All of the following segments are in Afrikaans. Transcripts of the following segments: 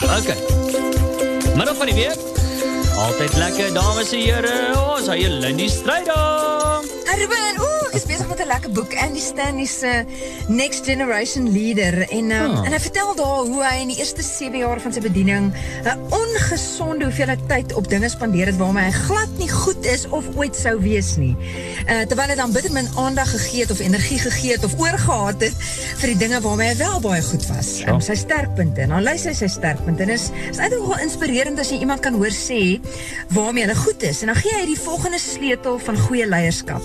Okay. Middag van die week. Altyd lekker dames en here. Ons oh, hy Lindy Stryder. Ruben, ooh, ek is besig met 'n lekker boek Andy Stanley se Next Generation Leader en um, oh. en hy vertel daar hoe hy in die eerste 7 jaar van sy bediening 'n ongesonde hoeveelheid tyd op dinge spandeer het waarmee hy glad nie goed is of ooit sou wees nie. Uh terwyl hy dan bitter min aandag gegee het of energie gegee het of oorgehad het vir die dinge waarmee hy wel baie goed was. Ja. Um, sy sterkpunte. En dan lei sy sy sterkpunte. En is is eintlik wel inspirerend as jy iemand kan hoor sê waarmee hulle goed is. En dan gee hy die volgende sleutel van goeie leierskap.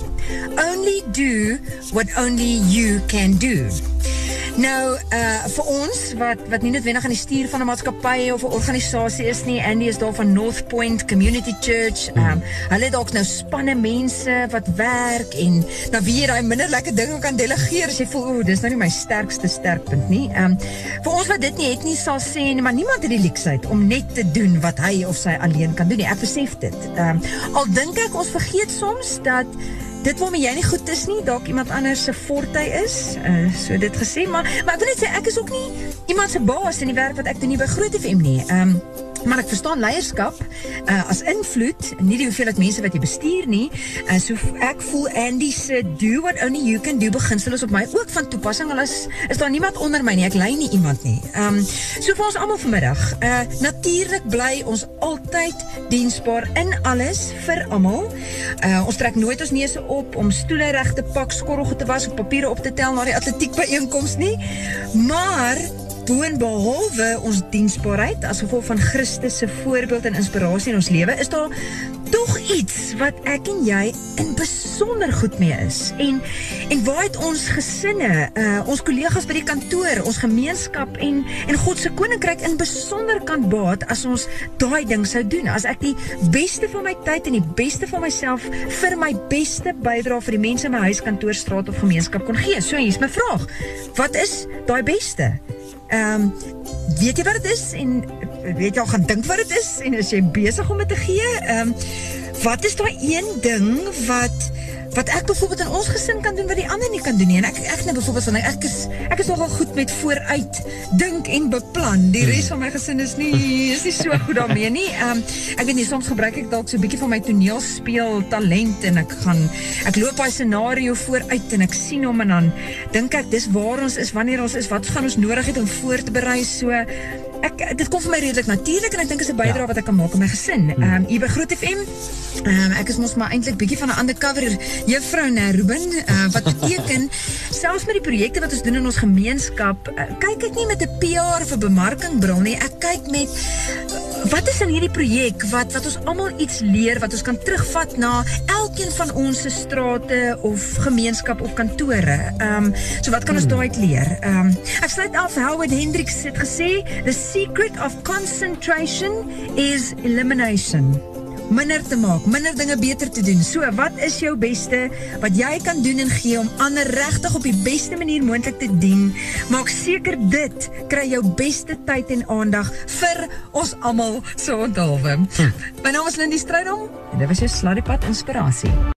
Only do what only you can do. Nou, uh vir ons wat wat nie noodwendig aan die stuur van 'n maatskappy of 'n organisasie is nie, Andy is daar van North Point Community Church. Um hulle het dalk nou spanne mense wat werk en dan wie jy daai minder lekker dinge kan delegeer as jy voel, o, dis nou nie my sterkste sterkpunt nie. Um vir ons wat dit nie het nie sal sê nie, maar niemand het die leksheid om net te doen wat hy of sy alleen kan doen nie. Ek besef dit. Um al dink ek ons vergeet soms dat dit waarmee jy nie goed is nie, dalk iemand anders se forte is. Uh so dit gesê, maar maar ek wil net sê ek is ook nie iemand se baas in die werk wat ek doen nie by Groot FM nie. Ehm um, maar ek verstaan leierskap uh, as invloed, nie die hoeveelheid mense wat jy bestuur nie. Uh, so ek voel Andy se do what only you can do beginsel is op my ook van toepassing. Al is is daar niemand onder my nie. Ek lei nie iemand nie. Ehm um, so vir ons almal vanmiddag. Uh natuurlik bly ons altyd diensbaar in alles vir almal. Uh ons trek nooit ons neuse op om stoele reg te pak, skorrels te was of papiere op te tel na die atletiek byeenkoms nie. Maar boonbehalwe ons diensbaarheid as gevolg van Christus se voorbeeld en inspirasie in ons lewe, is daar tog iets wat ek en jy in besonder goed mee is. En en waar het ons gesinne, uh ons kollegas by die kantoor, ons gemeenskap en en God se koninkryk in besonder kan baat as ons daai ding sou doen. As ek die beste van my tyd en die beste van myself vir my beste bydra vir die mense in my huis, kantoor, straat of gemeenskap kon gee. So hier's my vraag. Wat is daai beste? Ehm um, weet jy wat dit is en weet jy al gaan dink wat dit is en is jy besig om dit te gee? Ehm um, wat is daai een ding wat wat ek byvoorbeeld in ons gesin kan doen wat die ander nie kan doen nie. En ek ek net byvoorbeeld van ek is ek is nogal goed met vooruit dink en beplan. Die res van my gesin is nie is nie so goed daarmee nie. Ehm um, ek weet nie soms gebruik ek dalk so 'n bietjie van my toneelspeel talent en ek gaan ek loop daai scenario vooruit en ek sien hom en dan dink ek dis waar ons is wanneer ons is wat gaan ons nodig het om voor te berei so ek dit kom vir my redelik natuurlik en ek dink is 'n bydrae ja. wat ek kan maak aan my gesin. Hmm. Ehm um, hier by Groot FM. Ehm um, ek is mos maar eintlik bietjie van 'n undercover juffrou nou Ruben uh, wat beteken selfs met die projekte wat ons doen in ons gemeenskap, uh, kyk ek nie met 'n PR of 'n bemarking bril nie. Ek kyk met wat is in hierdie projek wat wat ons almal iets leer wat ons kan terugvat na elkeen van ons se strate of gemeenskap of kantore. Ehm um, so wat kan ons hmm. daaruit leer? Ehm um, ek sluit af Howard Hendricks het gesê the secret of concentration is elimination. Minder te maak, minder dinge beter te doen. So, wat is jou beste wat jy kan doen en gee om ander regtig op die beste manier moontlik te dien? Maak seker dit kry jou beste tyd en aandag vir ons almal so onthaalwe. Hm. My naam is Lindy Strydom en dit was jou Sladdiepad inspirasie.